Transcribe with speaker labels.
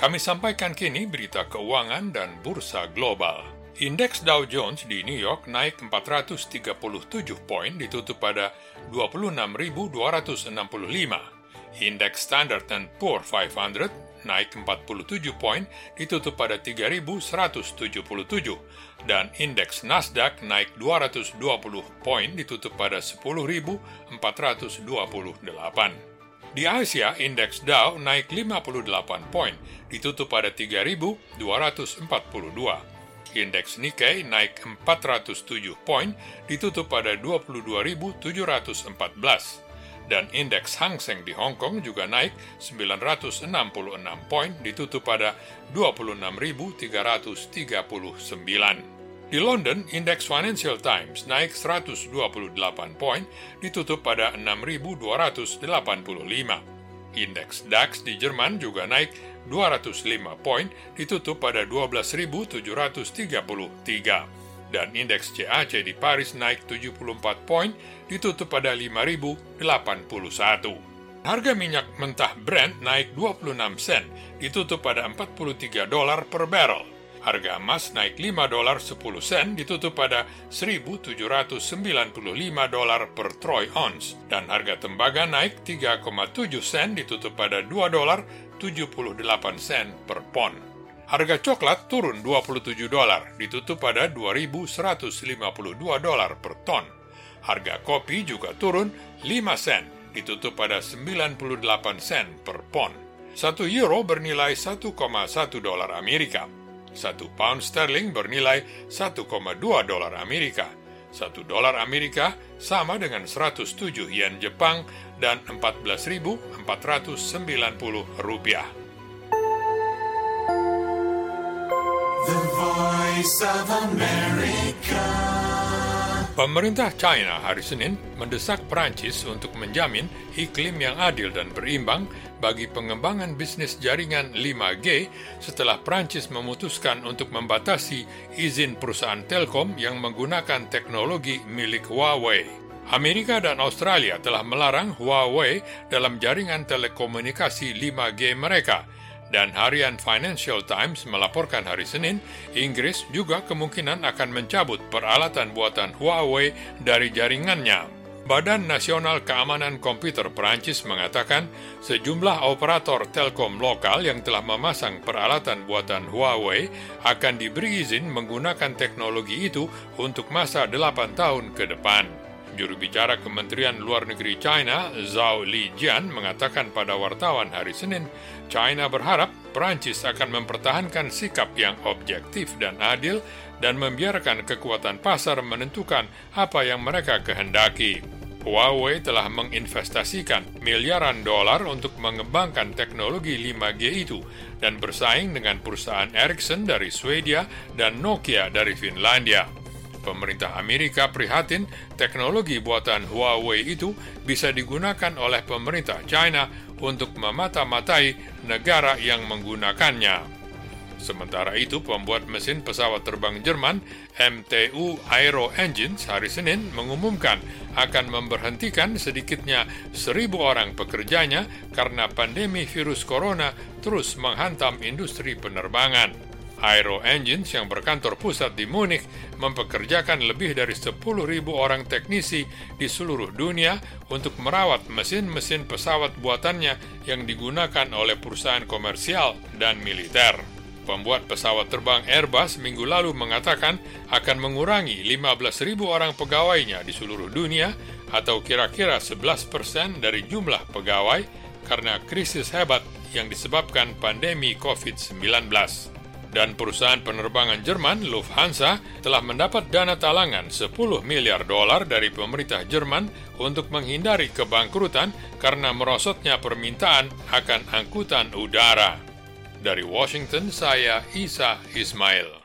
Speaker 1: Kami sampaikan kini berita keuangan dan bursa global. Indeks Dow Jones di New York naik 437 poin ditutup pada 26.265. Indeks Standard Poor 500 naik 47 poin, ditutup pada 3.177, dan indeks Nasdaq naik 220 poin, ditutup pada 10.428. Di Asia, indeks Dow naik 58 poin, ditutup pada 3.242. Indeks Nikkei naik 407 poin, ditutup pada 22.714 dan indeks Hang Seng di Hong Kong juga naik 966 poin ditutup pada 26.339. Di London, indeks Financial Times naik 128 poin ditutup pada 6.285. Indeks DAX di Jerman juga naik 205 poin ditutup pada 12.733 dan indeks CAC di Paris naik 74 poin, ditutup pada 5.081. Harga minyak mentah Brent naik 26 sen, ditutup pada 43 dolar per barrel. Harga emas naik 5 dolar 10 sen, ditutup pada 1.795 dolar per troy ounce. Dan harga tembaga naik 3,7 sen, ditutup pada 2 dolar 78 sen per pon. Harga coklat turun 27 dolar, ditutup pada 2.152 dolar per ton. Harga kopi juga turun 5 sen, ditutup pada 98 sen per pon. 1 euro bernilai 1,1 dolar Amerika. 1 pound sterling bernilai 1,2 dolar Amerika. 1 dolar Amerika sama dengan 107 yen Jepang dan 14.490 rupiah. Pemerintah China hari Senin mendesak Prancis untuk menjamin iklim yang adil dan berimbang bagi pengembangan bisnis jaringan 5G setelah Prancis memutuskan untuk membatasi izin perusahaan Telkom yang menggunakan teknologi milik Huawei. Amerika dan Australia telah melarang Huawei dalam jaringan telekomunikasi 5G mereka – dan harian Financial Times melaporkan hari Senin, Inggris juga kemungkinan akan mencabut peralatan buatan Huawei dari jaringannya. Badan Nasional Keamanan Komputer Perancis mengatakan sejumlah operator telkom lokal yang telah memasang peralatan buatan Huawei akan diberi izin menggunakan teknologi itu untuk masa 8 tahun ke depan. Juru bicara Kementerian Luar Negeri China, Zhao Lijian, mengatakan pada wartawan hari Senin, China berharap Perancis akan mempertahankan sikap yang objektif dan adil dan membiarkan kekuatan pasar menentukan apa yang mereka kehendaki. Huawei telah menginvestasikan miliaran dolar untuk mengembangkan teknologi 5G itu dan bersaing dengan perusahaan Ericsson dari Swedia dan Nokia dari Finlandia. Pemerintah Amerika prihatin teknologi buatan Huawei itu bisa digunakan oleh pemerintah China untuk memata-matai negara yang menggunakannya. Sementara itu, pembuat mesin pesawat terbang Jerman, MTU Aero Engines, hari Senin mengumumkan akan memberhentikan sedikitnya seribu orang pekerjanya karena pandemi virus corona terus menghantam industri penerbangan. Aero Engines yang berkantor pusat di Munich mempekerjakan lebih dari 10.000 orang teknisi di seluruh dunia untuk merawat mesin-mesin pesawat buatannya yang digunakan oleh perusahaan komersial dan militer. Pembuat pesawat terbang Airbus minggu lalu mengatakan akan mengurangi 15.000 orang pegawainya di seluruh dunia atau kira-kira 11 persen dari jumlah pegawai karena krisis hebat yang disebabkan pandemi COVID-19 dan perusahaan penerbangan Jerman Lufthansa telah mendapat dana talangan 10 miliar dolar dari pemerintah Jerman untuk menghindari kebangkrutan karena merosotnya permintaan akan angkutan udara. Dari Washington, saya Isa Ismail.